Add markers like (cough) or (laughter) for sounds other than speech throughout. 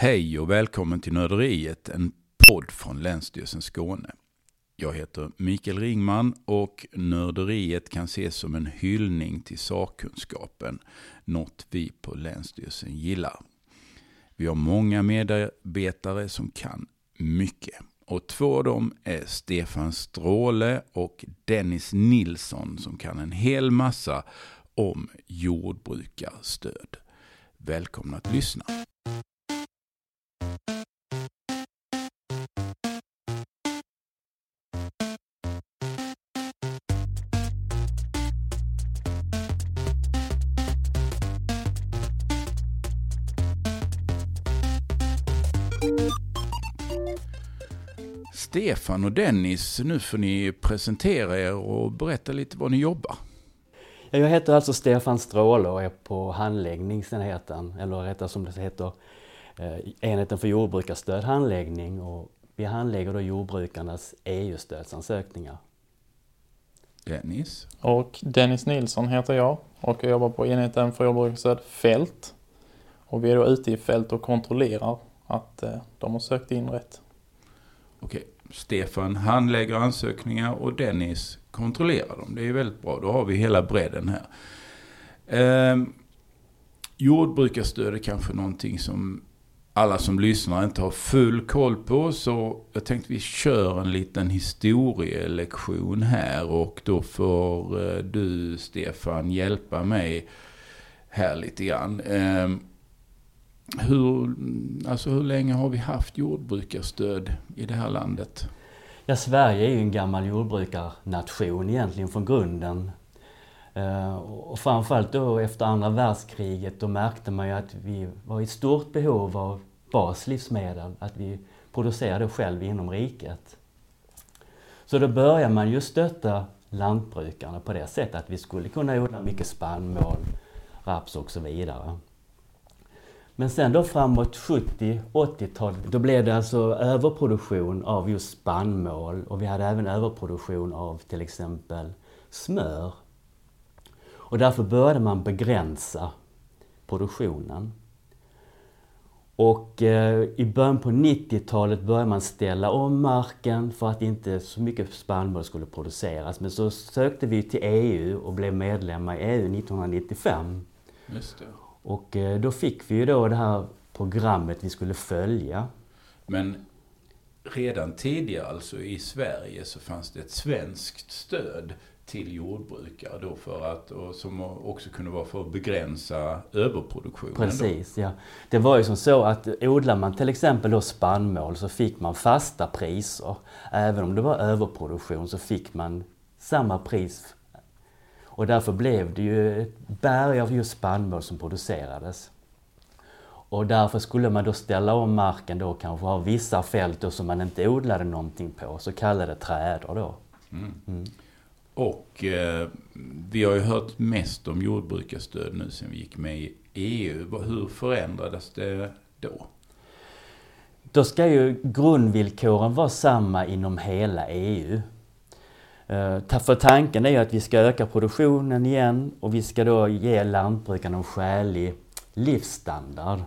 Hej och välkommen till Nörderiet, en podd från Länsstyrelsen Skåne. Jag heter Mikael Ringman och Nörderiet kan ses som en hyllning till sakkunskapen, något vi på Länsstyrelsen gillar. Vi har många medarbetare som kan mycket. Och två av dem är Stefan Stråle och Dennis Nilsson som kan en hel massa om jordbrukarstöd. Välkomna att lyssna. Stefan och Dennis, nu får ni presentera er och berätta lite var ni jobbar. Jag heter alltså Stefan Stråle och är på handläggningsenheten, eller rättare som det heter, eh, enheten för jordbrukarstöd handläggning och vi handlägger då jordbrukarnas EU-stödsansökningar. Dennis? Och Dennis Nilsson heter jag och jag jobbar på enheten för jordbrukarstöd Fält. Och vi är då ute i fält och kontrollerar att eh, de har sökt in rätt. Okej, Stefan handlägger ansökningar och Dennis kontrollerar dem. Det är väldigt bra, då har vi hela bredden här. Eh, jordbrukarstöd är kanske någonting som alla som lyssnar inte har full koll på. Så jag tänkte vi kör en liten historielektion här och då får eh, du Stefan hjälpa mig här lite grann. Ehm, hur, alltså hur länge har vi haft jordbrukarstöd i det här landet? Ja, Sverige är ju en gammal jordbrukarnation egentligen från grunden. Eh, och framförallt då efter andra världskriget då märkte man ju att vi var i stort behov av baslivsmedel, att vi producerade själv inom riket. Så då började man ju stötta lantbrukarna på det sättet att vi skulle kunna odla mycket spannmål, raps och så vidare. Men sen då framåt 70-80-talet, då blev det alltså överproduktion av just spannmål och vi hade även överproduktion av till exempel smör. Och därför började man begränsa produktionen. Och eh, i början på 90-talet började man ställa om marken för att inte så mycket spannmål skulle produceras. Men så sökte vi till EU och blev medlemmar i EU 1995. Just det. Och eh, då fick vi ju då det här programmet vi skulle följa. Men redan tidigare, alltså i Sverige, så fanns det ett svenskt stöd till jordbrukare då för att, och som också kunde vara för att begränsa överproduktionen. Precis, då. ja. Det var ju som så att odlar man till exempel då spannmål så fick man fasta priser. Även om det var överproduktion så fick man samma pris och därför blev det ju ett berg av just spannmål som producerades. Och därför skulle man då ställa om marken då kanske ha vissa fält då som man inte odlade någonting på, så kallade trädor då. Mm. Mm. Och eh, vi har ju hört mest om jordbrukarstöd nu sen vi gick med i EU. Hur förändrades det då? Då ska ju grundvillkoren vara samma inom hela EU. Eh, för tanken är ju att vi ska öka produktionen igen och vi ska då ge lantbrukarna en skälig livsstandard.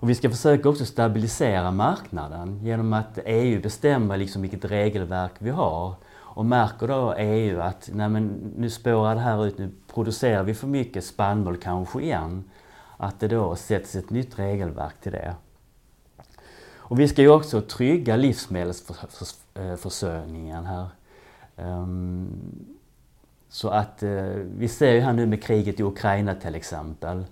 Och vi ska försöka också stabilisera marknaden genom att EU bestämmer liksom vilket regelverk vi har. Och märker då EU att nej men, nu spårar det här ut, nu producerar vi för mycket spannmål kanske igen. Att det då sätts ett nytt regelverk till det. Och vi ska ju också trygga livsmedelsförsörjningen Eh, försörjningen här. Ehm, så att eh, vi ser ju här nu med kriget i Ukraina till exempel.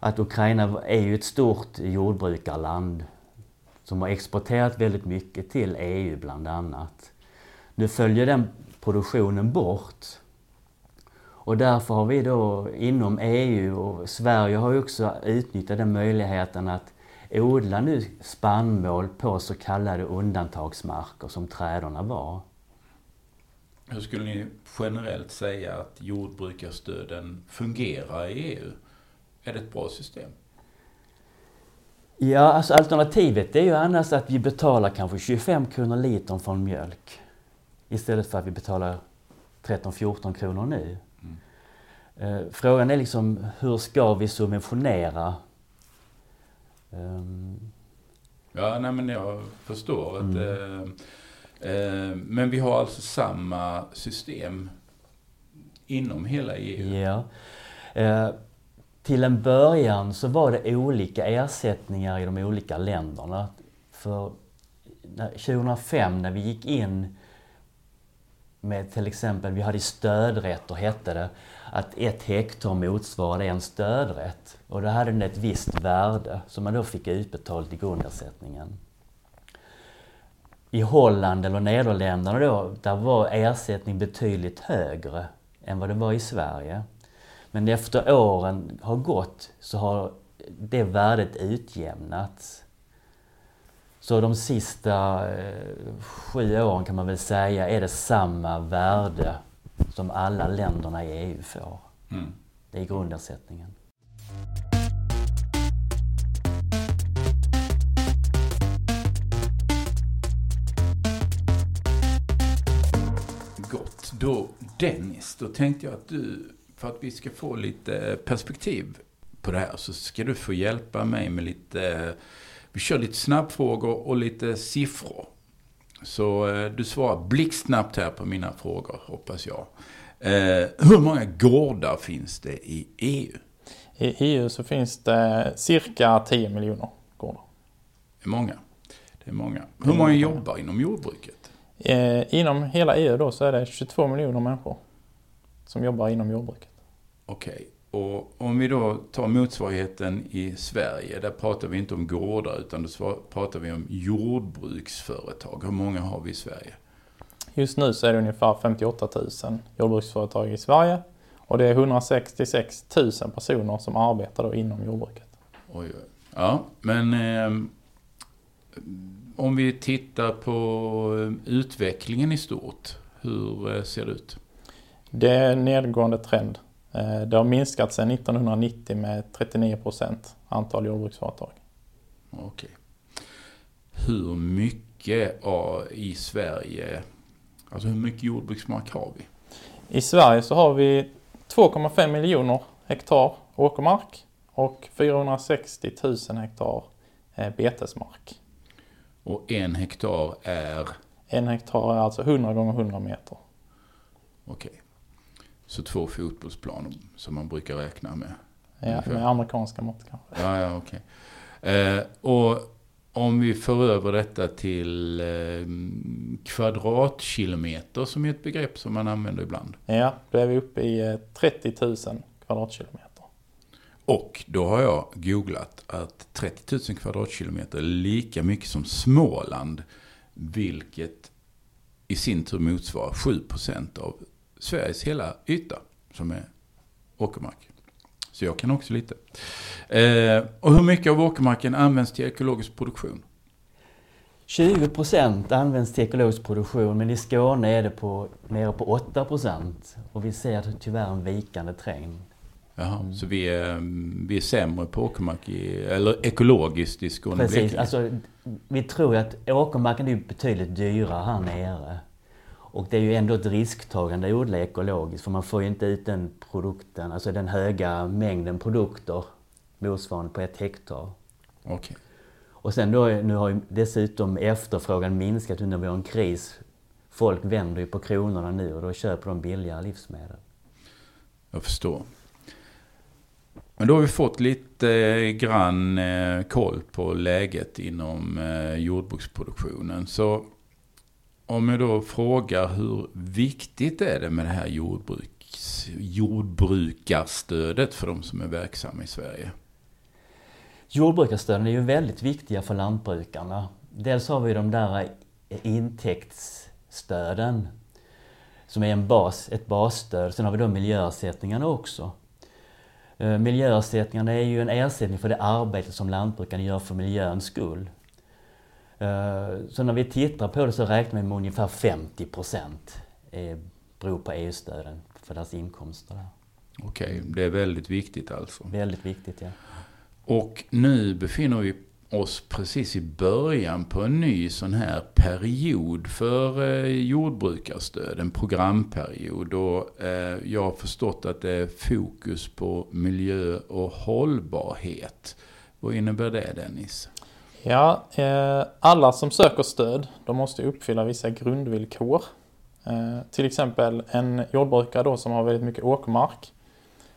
Att Ukraina är ju ett stort jordbrukarland som har exporterat väldigt mycket till EU bland annat. Nu följer den produktionen bort. Och därför har vi då inom EU och Sverige har ju också utnyttjat den möjligheten att odla nu spannmål på så kallade undantagsmarker som trädorna var. Hur skulle ni generellt säga att jordbrukarstöden fungerar i EU? Är det ett bra system? Ja, alltså alternativet är ju annars att vi betalar kanske 25 kronor litern för en mjölk. Istället för att vi betalar 13-14 kronor nu. Mm. Eh, frågan är liksom hur ska vi subventionera Ja, nej men jag förstår att... Mm. Eh, eh, men vi har alltså samma system inom hela EU? Ja. Eh, till en början så var det olika ersättningar i de olika länderna. För när- 2005 när vi gick in med till exempel, vi hade stödrätter hette det, att ett hektar motsvarade en stödrätt. Och då hade den ett visst värde som man då fick utbetalt i grundersättningen. I Holland eller Nederländerna då, där var ersättning betydligt högre än vad det var i Sverige. Men efter åren har gått så har det värdet utjämnats. Så de sista eh, sju åren kan man väl säga är det samma värde som alla länderna i EU får. Mm. Det är grundersättningen. Gott. Då, Dennis, då tänkte jag att du, för att vi ska få lite perspektiv på det här, så ska du få hjälpa mig med lite, vi kör lite snabbfrågor och lite siffror. Så eh, du svarar blixtsnabbt här på mina frågor, hoppas jag. Eh, hur många gårdar finns det i EU? I EU så finns det cirka 10 miljoner gårdar. Det är många. Det är många. Hur många jobbar inom jordbruket? Eh, inom hela EU då så är det 22 miljoner människor som jobbar inom jordbruket. Okej, och om vi då tar motsvarigheten i Sverige, där pratar vi inte om gårdar utan då pratar vi om jordbruksföretag. Hur många har vi i Sverige? Just nu så är det ungefär 58 000 jordbruksföretag i Sverige och det är 166 000 personer som arbetar inom jordbruket. Oj, oj. Ja, men eh, om vi tittar på eh, utvecklingen i stort, hur eh, ser det ut? Det är en nedgående trend. Eh, Det har minskat sedan 1990 med 39 procent antal jordbruksföretag. Okej. Hur mycket av, i Sverige, alltså hur mycket jordbruksmark har vi? I Sverige så har vi 2,5 miljoner hektar åkermark och 460 000 hektar eh, betesmark. Och en hektar är En hektar är alltså 100 gånger 100 meter. Okej. Så två fotbollsplaner som man brukar räkna med. Ja, Ungefär. med amerikanska mått kanske. Ja, ja, okej. Eh, och om vi för över detta till eh, kvadratkilometer som är ett begrepp som man använder ibland. Ja, då är vi uppe i eh, 30 000 kvadratkilometer. Och då har jag googlat att 30 000 kvadratkilometer är lika mycket som Småland. Vilket i sin tur motsvarar 7% av Sveriges hela yta som är åkermark. Så jag kan också lite. Eh, och hur mycket av åkermarken används till ekologisk produktion? 20 procent används till ekologisk produktion men i Skåne är det på, nere på 8 procent. Och vi ser tyvärr en vikande trend. Jaha, så vi är, vi är sämre på åkermark, i, eller ekologiskt i Skåne Precis, alltså vi tror att åkermarken är betydligt dyrare här nere. Och det är ju ändå ett risktagande att odla ekologiskt för man får ju inte ut den produkten, alltså den höga mängden produkter motsvarande på ett hektar. Okej. Och sen då, nu har ju dessutom efterfrågan minskat när vi har en kris. Folk vänder ju på kronorna nu och då köper de billigare livsmedel. Jag förstår. Men då har vi fått lite grann eh, koll på läget inom eh, jordbruksproduktionen. Så om jag då frågar hur viktigt är det med det här jordbruks, jordbrukarstödet för de som är verksamma i Sverige? Jordbrukarstöden är ju väldigt viktiga för lantbrukarna. Dels har vi de där intäktsstöden som är en bas, ett basstöd. Sen har vi då miljöersättningarna också. Eh, miljöersättningarna är ju en ersättning för det arbete som lantbrukarna gör för miljöns skull. Eh, Så när vi tittar på det så räknar vi med ungefär 50 procent beror på EU-stöden för deras inkomster. Där. Okej, det är väldigt viktigt alltså. Väldigt viktigt ja. Och nu befinner vi oss precis i början på en ny sån här period för eh, jordbrukarstöd, en programperiod. Och eh, jag har förstått att det är fokus på miljö och hållbarhet. Vad innebär det Dennis? Ja, eh, alla som söker stöd, de måste uppfylla vissa grundvillkor. Eh, till exempel en jordbrukare då som har väldigt mycket åkermark.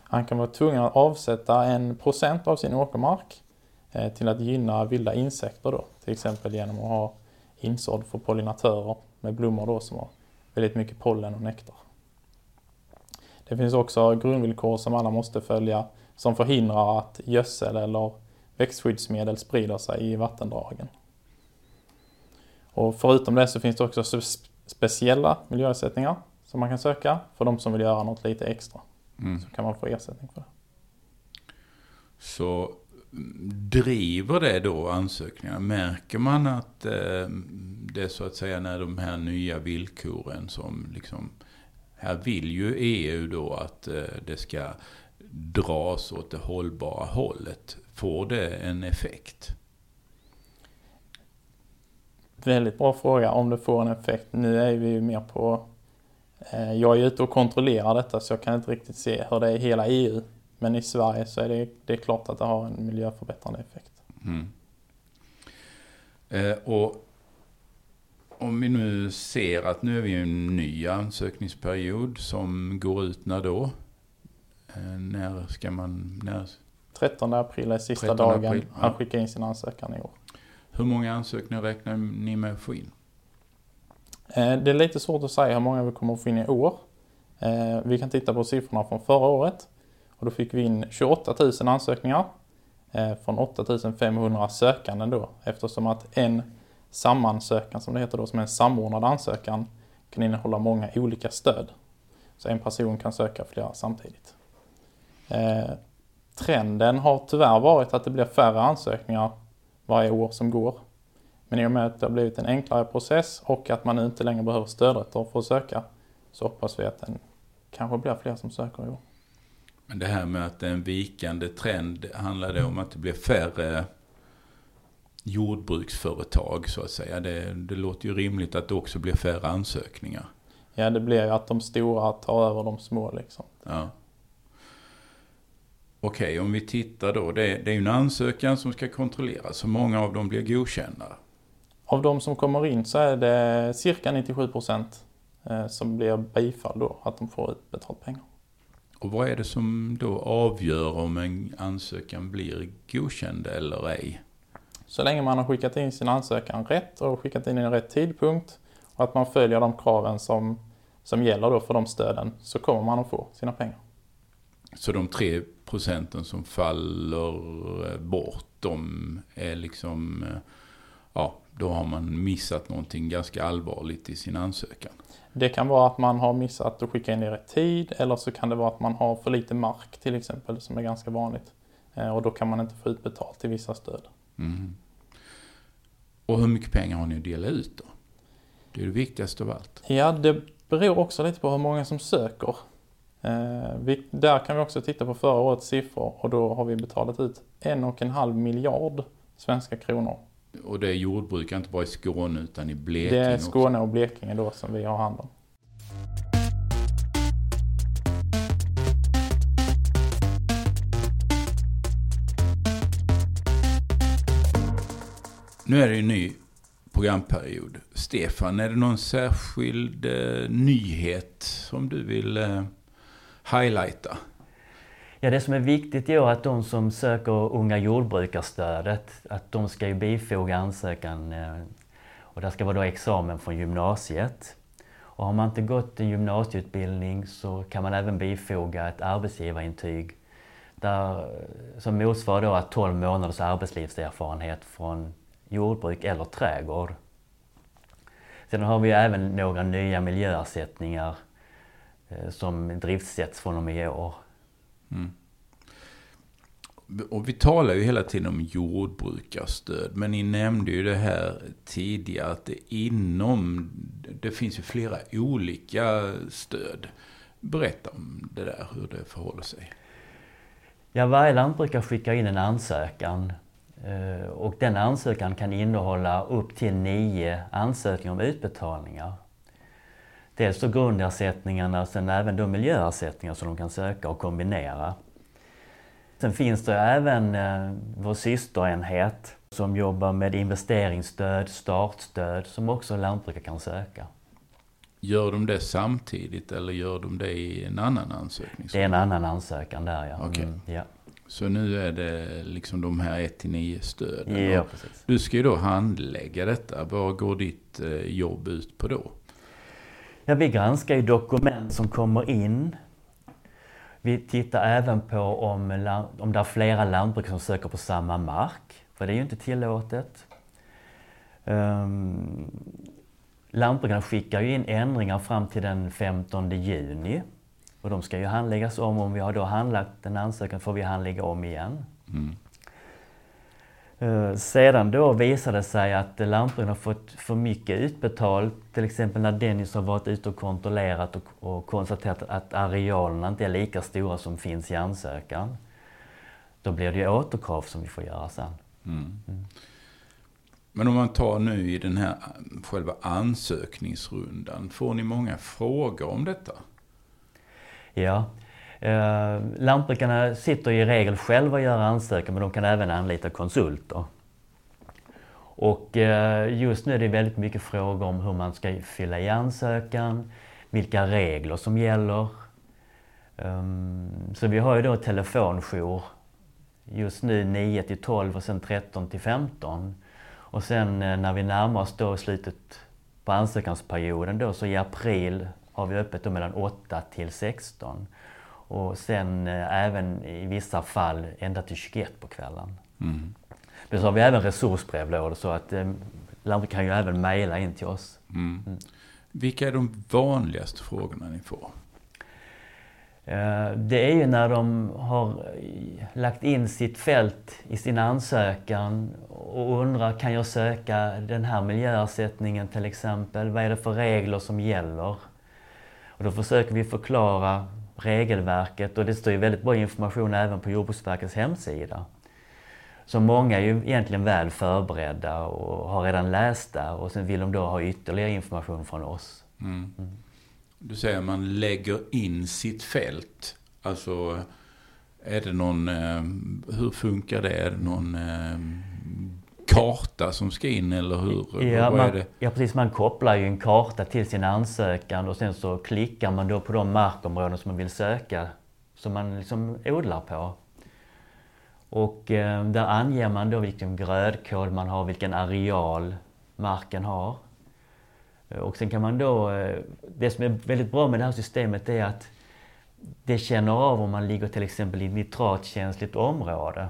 Han kan vara tvungen att avsätta en procent av sin åkermark eh, till att gynna vilda insekter då. Till exempel genom att ha insådd för pollinatörer med blommor då som har väldigt mycket pollen och nektar. Det finns också grundvillkor som alla måste följa som förhindrar att gödsel eller växtskyddsmedel sprider sig i vattendragen. Och förutom det så finns det också speciella miljöersättningar som man kan söka för de som vill göra något lite extra. Mm. Så kan man få ersättning för det. Så driver det då ansökningar? Märker man att eh, det så att säga när de här nya villkoren som liksom här vill ju EU då att eh, det ska dras åt det hållbara hållet. Får det en effekt? Väldigt bra fråga om det får en effekt. Nu är vi ju mer på... Eh, jag är ute och kontrollerar detta så jag kan inte riktigt se hur det är i hela EU. Men i Sverige så är det, det är klart att det har en miljöförbättrande effekt. Mm. Eh, och om vi nu ser att nu är vi i en ny ansökningsperiod som går ut när då? Eh, när ska man... När? 13 april är sista 13 dagen april, ja. han skickar in sin ansökan i år. Hur många ansökningar räknar ni med att få in? Eh, det är lite svårt att säga hur många vi kommer att få in i år. Eh, vi kan titta på siffrorna från förra året. Och då fick vi in 28 000 ansökningar från 8 500 sökanden då. Eftersom att en samansökan, som det heter då, som är en samordnad ansökan, kan innehålla många olika stöd. Så en person kan söka flera samtidigt. Trenden har tyvärr varit att det blir färre ansökningar varje år som går. Men i och med att det har blivit en enklare process och att man nu inte längre behöver stödrätter för att söka så hoppas vi att det kanske blir fler som söker i år. Men det här med att det är en vikande trend, handlar det om att det blir färre jordbruksföretag så att säga? Det, det låter ju rimligt att det också blir färre ansökningar. Ja, det blir ju att de stora tar över de små liksom. Ja. Okej, okay, om vi tittar då. Det, det är ju en ansökan som ska kontrolleras. Hur många av dem blir godkända? Av de som kommer in så är det cirka 97 procent eh, som blir bifall då, att de får utbetalt pengar. Och vad är det som då avgör om en ansökan blir godkänd eller ej? Så länge man har skickat in sin ansökan rätt och skickat in i rätt tidpunkt och att man följer de kraven som, som gäller då för de stöden så kommer man att få sina pengar. Så de tre procenten som faller eh, bort, de är liksom, eh, ja, då har man missat någonting ganska allvarligt i sin ansökan. Det kan vara att man har missat att skicka in i rätt tid eller så kan det vara att man har för lite mark till exempel som är ganska vanligt. Eh, och då kan man inte få utbetalt till vissa stöd. Mm. Och hur mycket pengar har ni att dela ut då? Det är det viktigaste av allt. Ja, det beror också lite på hur många som söker. Eh, vi, där kan vi också titta på förra årets siffror och då har vi betalat ut en och en halv miljard svenska kronor. Och det är jordbrukare inte bara i Skåne utan i Blekinge Det är Skåne och Blekinge då som vi har hand om. Nu är det en ny programperiod. Stefan, är det någon särskild eh, nyhet som du vill eh, highlighta? Ja, det som är viktigt är att de som söker unga jordbrukarstödet, att de ska ju bifoga ansökan eh, och det ska vara då examen från gymnasiet. Och har man inte gått en gymnasieutbildning så kan man även bifoga ett arbetsgivarintyg där, som motsvarar då 12 månaders arbetslivserfarenhet från jordbruk eller trädgård. Sen har vi även några nya miljöersättningar som driftsätts från och med i år. Mm. Och vi talar ju hela tiden om jordbrukarstöd. Men ni nämnde ju det här tidigare att det inom, det finns ju flera olika stöd. Berätta om det där, hur det förhåller sig. Ja, varje lantbrukare skickar in en ansökan Eh, och den ansökan kan innehålla upp till nio ansökningar om utbetalningar. Dels då grundersättningarna, sen även då miljöersättningar som de kan söka och kombinera. Sen finns det även eh, vår systerenhet som jobbar med investeringsstöd, startstöd som också lantbrukare kan söka. Gör de det samtidigt eller gör de det i en annan ansökning? Det är en annan ansökan där ja. Okej. Mm, ja. Så nu är det liksom de här 1-9 stöden. ja, Och precis. Du ska ju då handlägga detta. Vad går ditt eh, jobb ut på då? Ja, vi granskar ju dokument som kommer in. Vi tittar även på om, om det är flera lantbruk som söker på samma mark, för det är ju inte tillåtet. Um, lantbrukarna skickar ju in ändringar fram till den 15 juni. Och de ska ju handläggas om. Om vi har då handlagt en ansökan får vi handlägga om igen. Mm. Eh, Sedan då visade det sig att lantbrukarna har fått för mycket utbetalt. Till exempel när Dennis har varit ute och kontrollerat och, och konstaterat att arealerna inte är lika stora som finns i ansökan. Då blir det ju återkrav som vi får göra sen. Mm. Men om man tar nu i den här själva ansökningsrundan. Får ni många frågor om detta? Ja. Eh, lantbrukarna sitter i regel själva och gör ansökan men de kan även anlita konsulter. Och eh, just nu är det väldigt mycket frågor om hur man ska fylla i ansökan, vilka regler som gäller. Ehm, så vi har ju då telefonjour just nu 9 till 12 och sen 13 till 15. Och sen eh, när vi närmar oss då slutet på ansökansperioden då så i april har vi öppet då mellan 8 till 16. Och sen eh, även i vissa fall ända till 21 på kvällen. Mm. Men så har vi även resursbrevlådor så att eh, kan ju även mejla in till oss. Mm. Vilka är de vanligaste frågorna ni får? Eh, Det är ju när de har eh, lagt in sitt fält i sin ansökan och undrar kan jag söka den här miljöersättningen till exempel? Vad är det för regler som gäller? Och då försöker vi förklara regelverket och det står ju väldigt bra information även på Jordbruksverkets hemsida. Så många är ju egentligen väl förberedda och har redan läst där och sen vill de då ha ytterligare information från oss. Mm. Du säger att man lägger in sitt fält. Alltså, är det någon... Eh, hur funkar det? Är det någon eh, karta som ska in eller hur? Ja, man, ja precis, man kopplar ju en karta till sin ansökan och sen så klickar man då på de markområden som man vill söka, som man liksom odlar på. Och eh, där anger man då vilken grödkod man har, vilken areal marken har. Eh, Och sen kan man då, eh, det som är väldigt bra med det här systemet är att det känner av om man ligger till exempel i ett nitratkänsligt område.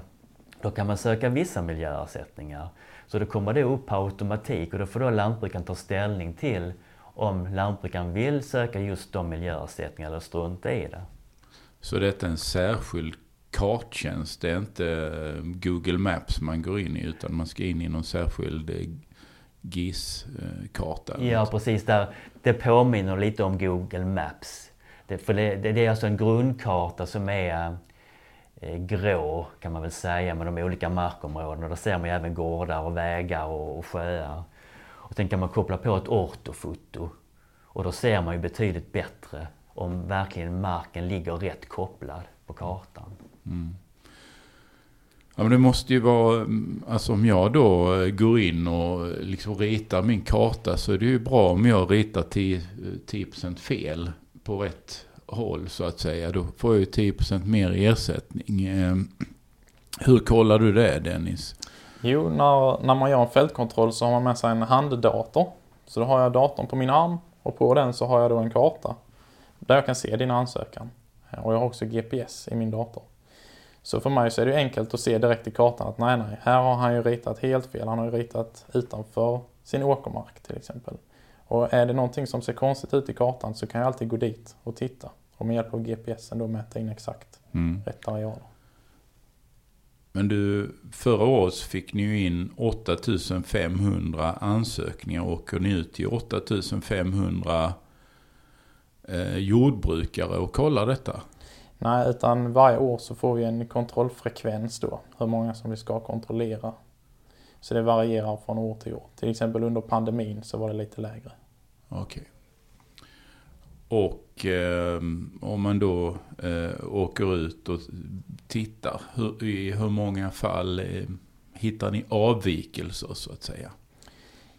Då kan man söka vissa miljöersättningar. Så då kommer det upp på automatik och då får då lantbrukaren ta ställning till om lantbrukaren vill söka just de miljöersättningarna eller strunta i det. Så detta är en särskild karttjänst. Det är inte eh, Google Maps man går in i utan man ska in i någon särskild eh, GIS-karta. Ja precis, där, det påminner lite om Google Maps. Det, för det, det, det är alltså en grundkarta som är Eh, grå kan man väl säga med de olika markområdena. Där ser man ju även gårdar och vägar och, och sjöar. Och sen kan man koppla på ett ortofoto. Och då ser man ju betydligt bättre om verkligen marken ligger rätt kopplad på kartan. Mm. Ja, men det måste ju vara, mm, alltså om jag då eh, går in och eh, liksom ritar min karta så är det ju bra om jag ritar 10%, 10% fel på rätt håll så att säga. Då får jag ju 10% mer ersättning. Ehm, hur kollar du det Dennis? Jo, när, när man gör en fältkontroll så har man med sig en handdator. Så då har jag datorn på min arm och på den så har jag då en karta. Där jag kan se din ansökan. Och jag har också GPS i min dator. Så för mig så är det enkelt att se direkt i kartan att nej, nej, här har han ju ritat helt fel. Han har ju ritat utanför sin åkermark till exempel. Och är det någonting som ser konstigt ut i kartan så kan jag alltid gå dit och titta. Och med hjälp av GPSen då mäta in exakt Mm. rätt arealer. Men du, förra året fick ni ju in 8500 ansökningar. Åker ni ut till 8500 eh, jordbrukare och kollar detta? Nej, utan varje år så får vi en kontrollfrekvens då. Hur många som vi ska kontrollera. Så det varierar från år till år. Till exempel under pandemin så var det lite lägre. Okej. Och eh, om man då eh, åker ut och tittar, hur, i hur många fall eh, hittar ni avvikelser så att säga?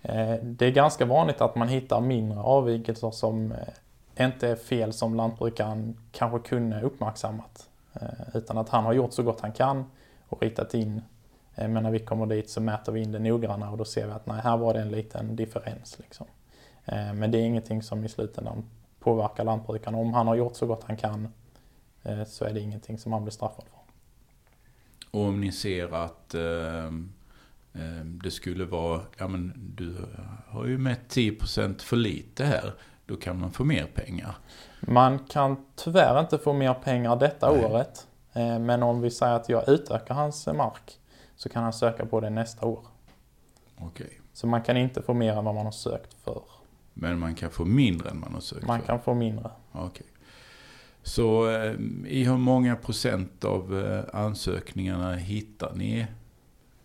Eh, det är ganska vanligt att man hittar mindre avvikelser som eh, inte är fel som lantbrukaren kanske kunde uppmärksammat. Eh, utan att han har gjort så gott han kan och ritat in. Men när vi kommer dit så mäter vi in det noggrannare och då ser vi att nej, här var det en liten differens. Liksom. Men det är ingenting som i slutändan påverkar lantbrukaren. Om han har gjort så gott han kan så är det ingenting som han blir straffad för. Och om ni ser att eh, det skulle vara, ja men du har ju mätt 10% för lite här. Då kan man få mer pengar. Man kan tyvärr inte få mer pengar detta Nej. året. Eh, men om vi säger att jag utökar hans mark så kan han söka på det nästa år. Okej. Så man kan inte få mer än vad man har sökt för. Men man kan få mindre än man har sökt man för? Kan få mindre. Okej. Så eh, i hur många procent av eh, ansökningarna hittar ni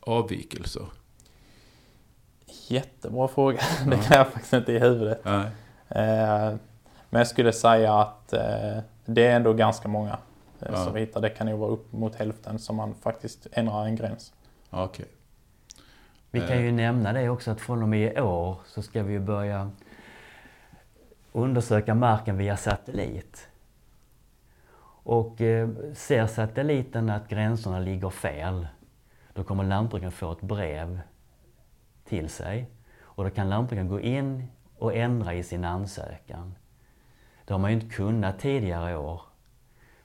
avvikelser? Jättebra fråga. (laughs) Det kan jag faktiskt inte i huvudet. Nej. Eh, men jag skulle säga att det är ändå ganska många ja. som vi hittar. Det kan nog vara upp mot hälften som man faktiskt ändrar en gräns. Okej. Okay. Vi kan ju nämna det också att från och med i år så ska vi börja undersöka marken via satellit. Och eh, ser satelliten att gränserna ligger fel, då kommer lantbrukaren få ett brev till sig. Och då kan lantbrukaren gå in och ändra i sin ansökan. Det har man ju inte kunnat tidigare år.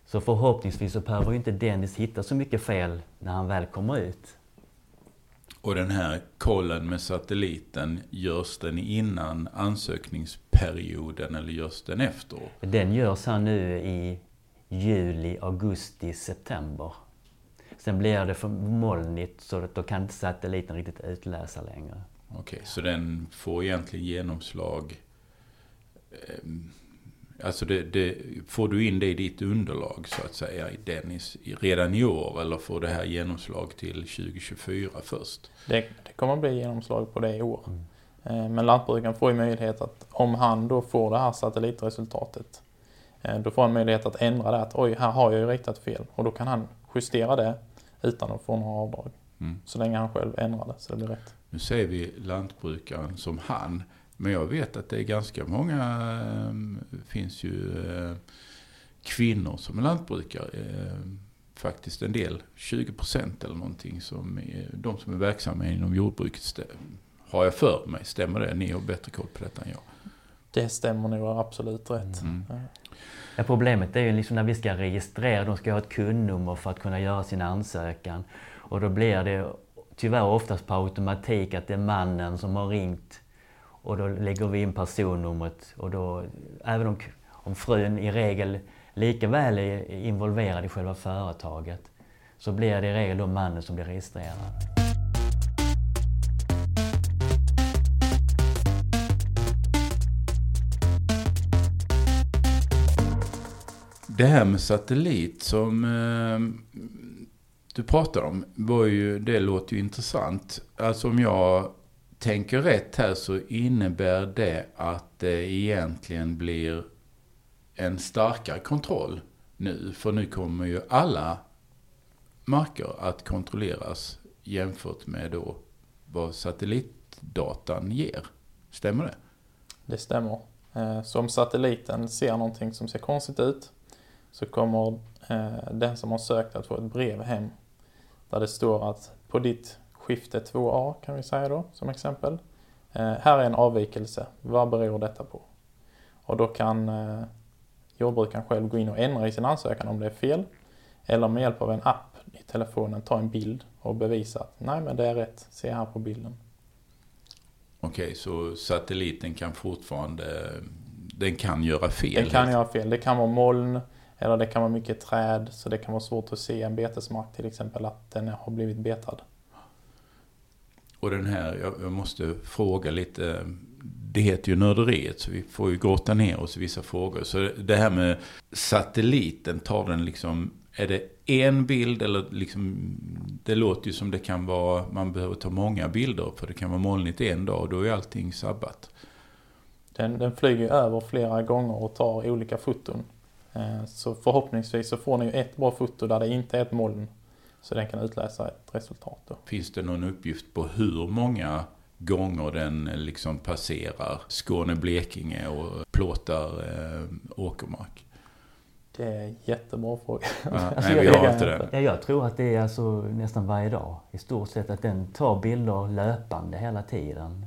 Så förhoppningsvis så behöver inte Dennis hitta så mycket fel när han väl kommer ut. Och den här kollen med satelliten, görs den innan ansökningsperioden eller görs den efter? Den görs här nu i juli, augusti, september. Sen blir det för molnigt så då kan inte satelliten riktigt utläsa längre. Okej, okay, så den får egentligen genomslag ehm, Alltså det, det, får du in det i ditt underlag så att säga Dennis redan i år eller får det här genomslag till 2024 först? Det, det kommer att bli genomslag på det i år. Mm. Eh, men lantbrukaren får ju möjlighet att om han då får det här satellitresultatet Eh, då får han möjlighet att ändra det, att oj, här har jag ju ritat fel. Och då kan han justera det utan att få några avdrag. Mm. Så länge han själv ändrar det så det blir rätt. Nu säger vi lantbrukaren som han. Men jag vet att det är ganska många, det eh, finns ju eh, kvinnor som är lantbrukare. Faktiskt en del, 20 procent eller någonting, som är, de som är verksamma inom jordbruket. Har jag för mig, stämmer det? Ni har bättre koll på detta än jag. Det stämmer nog absolut rätt. Mm. Ja, problemet är ju liksom när vi ska registrera, de ska ha ett kundnummer för att kunna göra sin ansökan. Och då blir det tyvärr oftast på automatik att det är mannen som har ringt och då lägger vi in personnumret och då, även om, om frun i regel lika väl är involverad i själva företaget, så blir det i regel då mannen som blir registrerad. Det här med satellit som eh, du pratar om, var ju, det låter ju intressant. Alltså om jag tänker rätt här så innebär det att det egentligen blir en starkare kontroll nu. För nu kommer ju alla marker att kontrolleras jämfört med då vad satellitdatan ger. Stämmer det? Det stämmer. Eh, så om satelliten ser någonting som ser konstigt ut så kommer eh, den som har sökt att få ett brev hem där det står att på ditt skifte 2A kan vi säga då som exempel. Eh, här är en avvikelse, vad beror detta på? Och då kan eh, jordbrukaren själv gå in och ändra i sin ansökan om det är fel. Eller med hjälp av en app i telefonen ta en bild och bevisa att nej men det är rätt, se här på bilden. Okej, så satelliten kan fortfarande, den kan göra fel? Den kan göra fel. Det kan vara moln, eller det kan vara mycket träd så det kan vara svårt att se en betesmark till exempel att den har blivit betad. Och den här, jag måste fråga lite. Det heter ju nörderiet så vi får ju gråta ner oss i vissa frågor. Så det här med satelliten, tar den liksom, är det en bild eller liksom, det låter ju som det kan vara, man behöver ta många bilder för det kan vara molnigt en dag och då är allting sabbat. Den, den flyger över flera gånger och tar olika foton. Eh, så förhoppningsvis så får ni ett bra foto där det inte är ett moln. Så den kan utläsa ett resultat. Då. Finns det någon uppgift på hur många gånger den liksom passerar Skåne-Blekinge och plåtar eh, åkermark? Det är en jättebra fråga. Ja, (laughs) nej, vi har inte det. Ja, jag tror att det är alltså nästan varje dag i stort sett att den tar bilder löpande hela tiden.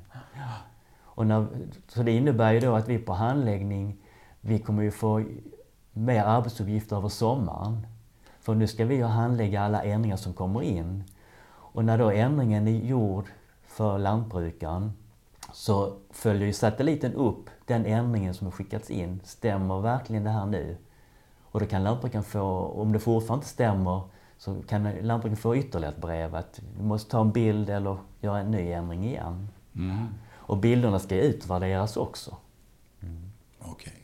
Och när, så det innebär ju då att vi på handläggning, vi kommer ju få mer arbetsuppgifter över sommaren. För nu ska vi handlägga alla ändringar som kommer in. Och när då ändringen är gjord för lantbrukaren så följer ju satelliten upp den ändringen som har skickats in. Stämmer verkligen det här nu? Och då kan lantbrukaren få, om det fortfarande inte stämmer, så kan lantbrukaren få ytterligare ett brev att du måste ta en bild eller göra en ny ändring igen. Mm. Och bilderna ska utvärderas också. Mm. Okej. Okay.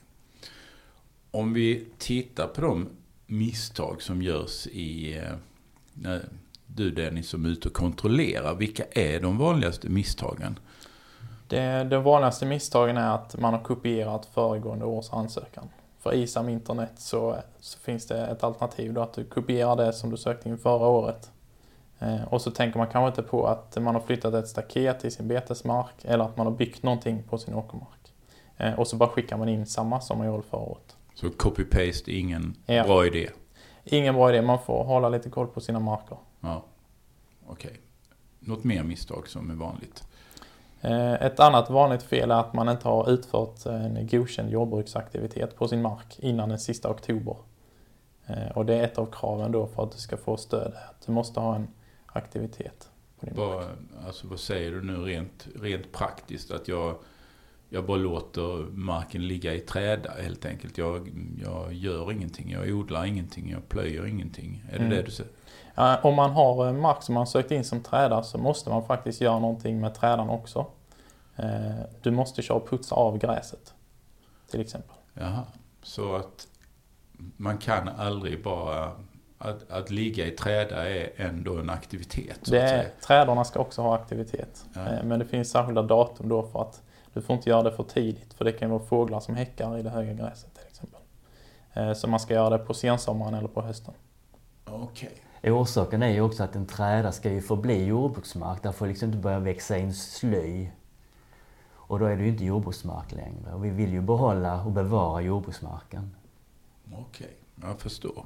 Om vi tittar på de misstag som görs i, eh, när du Dennis som är ute och kontrollerar, vilka är de vanligaste misstagen? Det, de vanligaste misstagen är att man har kopierat föregående års ansökan. För ISAM internet så, så finns det ett alternativ då att du kopierar det som du sökte in förra året. Eh, och så tänker man kanske inte på att man har flyttat ett staket i sin betesmark eller att man har byggt någonting på sin åkermark. Eh, och så bara skickar man in samma som man gjorde förra året. Så copy-paste är ingen ja. bra idé? Ingen bra idé, man får hålla lite koll på sina marker. Ja, okej. Okay. Något mer misstag som är vanligt? Eh, ett annat vanligt fel är att man inte har utfört en godkänd jordbruksaktivitet på sin mark innan den sista oktober. Eh, och det är ett av kraven då för att du ska få stöd. Att du måste ha en aktivitet på din vad, mark. Alltså vad säger du nu rent, rent praktiskt? Att jag, jag bara låter marken ligga i träda helt enkelt. Jag, jag gör ingenting, jag odlar ingenting, jag plöjer ingenting. Är det mm. det du säger? Om man har mark som man sökt in som träda så måste man faktiskt göra någonting med trädan också. Eh, du måste köra och putsa av gräset. Till exempel. Jaha, så att man kan aldrig bara... Att, att ligga i träda är ändå en aktivitet. Så det är, trädorna ska också ha aktivitet. Ja. Eh, men det finns särskilda datum då för att du får inte göra det för tidigt. För det kan vara fåglar som häckar i det höga gräset till exempel. Eh, så man ska göra det på sensommaren eller på hösten. Okej. Okay. Orsaken är ju också att en träda ska ju förbli jordbruksmark. Där får liksom inte börja växa in sly. Och då är det ju inte jordbruksmark längre. Och vi vill ju behålla och bevara jordbruksmarken. Okej, okay, jag förstår.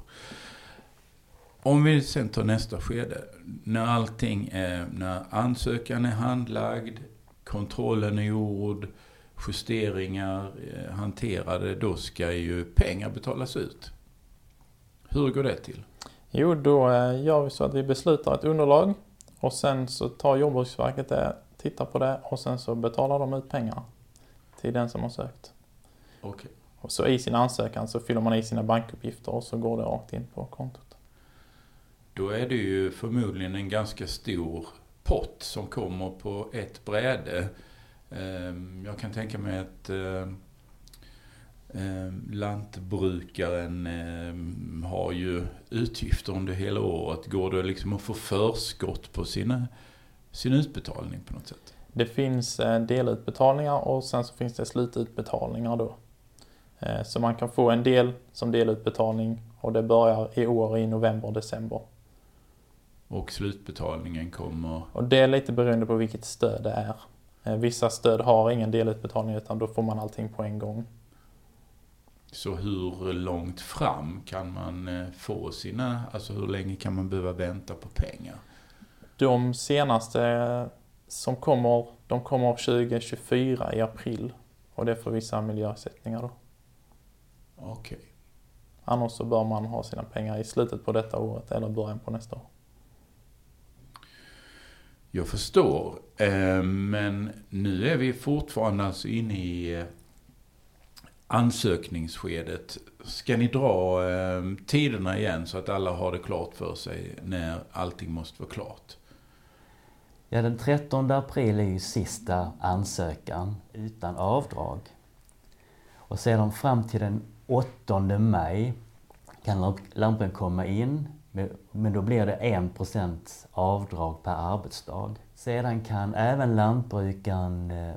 Om vi sen tar nästa skede. När allting är, när ansökan är handlagd, kontrollen är gjord, justeringar eh, hanterade, då ska ju pengar betalas ut. Hur går det till? Jo, då eh, gör vi så att vi beslutar ett underlag och sen så tar Jordbruksverket det, tittar på det och sen så betalar de ut pengar till den som har sökt. Okay. Och så i sin ansökan så fyller man i sina bankuppgifter och så går det rakt in på kontot. Då är det ju förmodligen en ganska stor pott som kommer på ett bräde. Ehm, jag kan tänka mig att ehm, ehm, lantbrukaren har ju utgifter under hela året. Går det liksom att få förskott på sina, sin utbetalning på något sätt? Det finns eh, delutbetalningar och sen så finns det slututbetalningar då. Eh, så man kan få en del som delutbetalning och det börjar i år i november, och december. Och slutbetalningen kommer? Och det är lite beroende på vilket stöd det är. Eh, vissa stöd har ingen delutbetalning utan då får man allting på en gång. Så hur långt fram kan man eh, få sina, alltså hur länge kan man behöva vänta på pengar? De senaste som kommer, de kommer 2024 i april. Och det är för vissa miljöersättningar då. Okej. Okay. Annars så bör man ha sina pengar i slutet på detta året eller början på nästa år. Jag förstår. Eh, men nu är vi fortfarande alltså inne i eh, ansökningsskedet. Ska ni dra eh, tiderna igen så att alla har det klart för sig när allting måste vara klart? Ja, den 13 april är ju sista ansökan utan avdrag. Och sedan fram till den 8 maj kan lampan komma in, men då blir det 1 avdrag per arbetsdag. Sedan kan även lantbrukaren eh,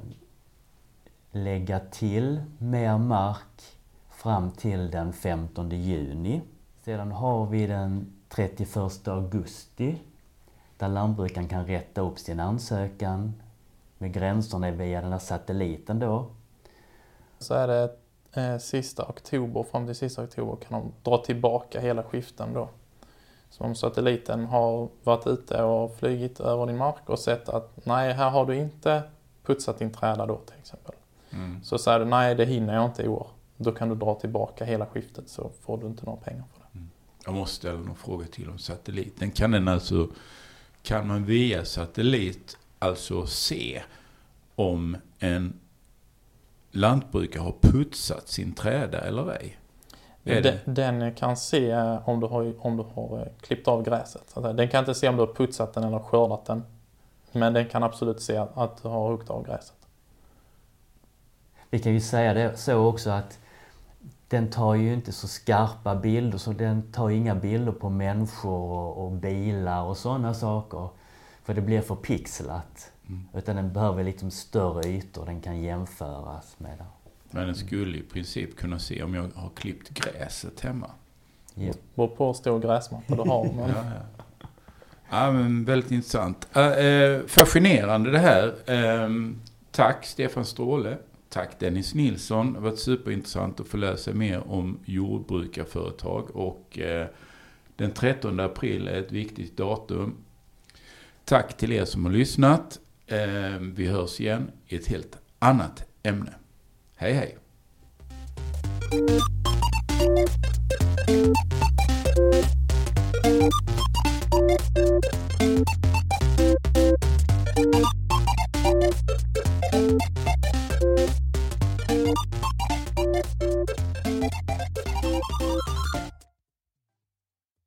lägga till mer mark fram till den 15 juni. Sedan har vi den 31 augusti där lantbrukaren kan rätta upp sin ansökan med gränserna via den här satelliten då. Så är det eh, sista oktober, fram till sista oktober kan de dra tillbaka hela skiften då. Så om satelliten har varit ute och flygit över din mark och sett att nej, här har du inte putsat din träda då till exempel. Mm. Så säger du nej, det hinner jag inte i år. Då kan du dra tillbaka hela skiftet så får du inte några pengar för det. Mm. Jag måste ställa några frågor till om satelliten. Kan den alltså, kan man via satellit alltså se om en lantbrukare har putsat sin träda eller ej? Den, den, kan se om du har, om du har eh, klippt av gräset. Den kan inte se om du har putsat den eller skördat den. Men den kan absolut se att du har huggit av gräset. Vi kan ju säga det så också att den tar ju inte så skarpa bilder, så den tar inga bilder på människor och, och bilar och sådana saker. För det blir för pixlat. Mm. Utan den behöver liksom större ytor den kan jämföras med. Men den skulle i princip kunna se om jag har klippt gräset hemma. Ja. Beror på hur stor gräsmatta du har. Men... (laughs) ja, ja. ja, men väldigt intressant. Äh, fascinerande det här. Äh, tack Stefan Stråle. Tack Dennis Nilsson. Det har varit superintressant att få lära sig mer om jordbrukarföretag. Och äh, den 13 april är ett viktigt datum. Tack till er som har lyssnat. Vi hörs igen i ett helt annat ämne. Hej hej!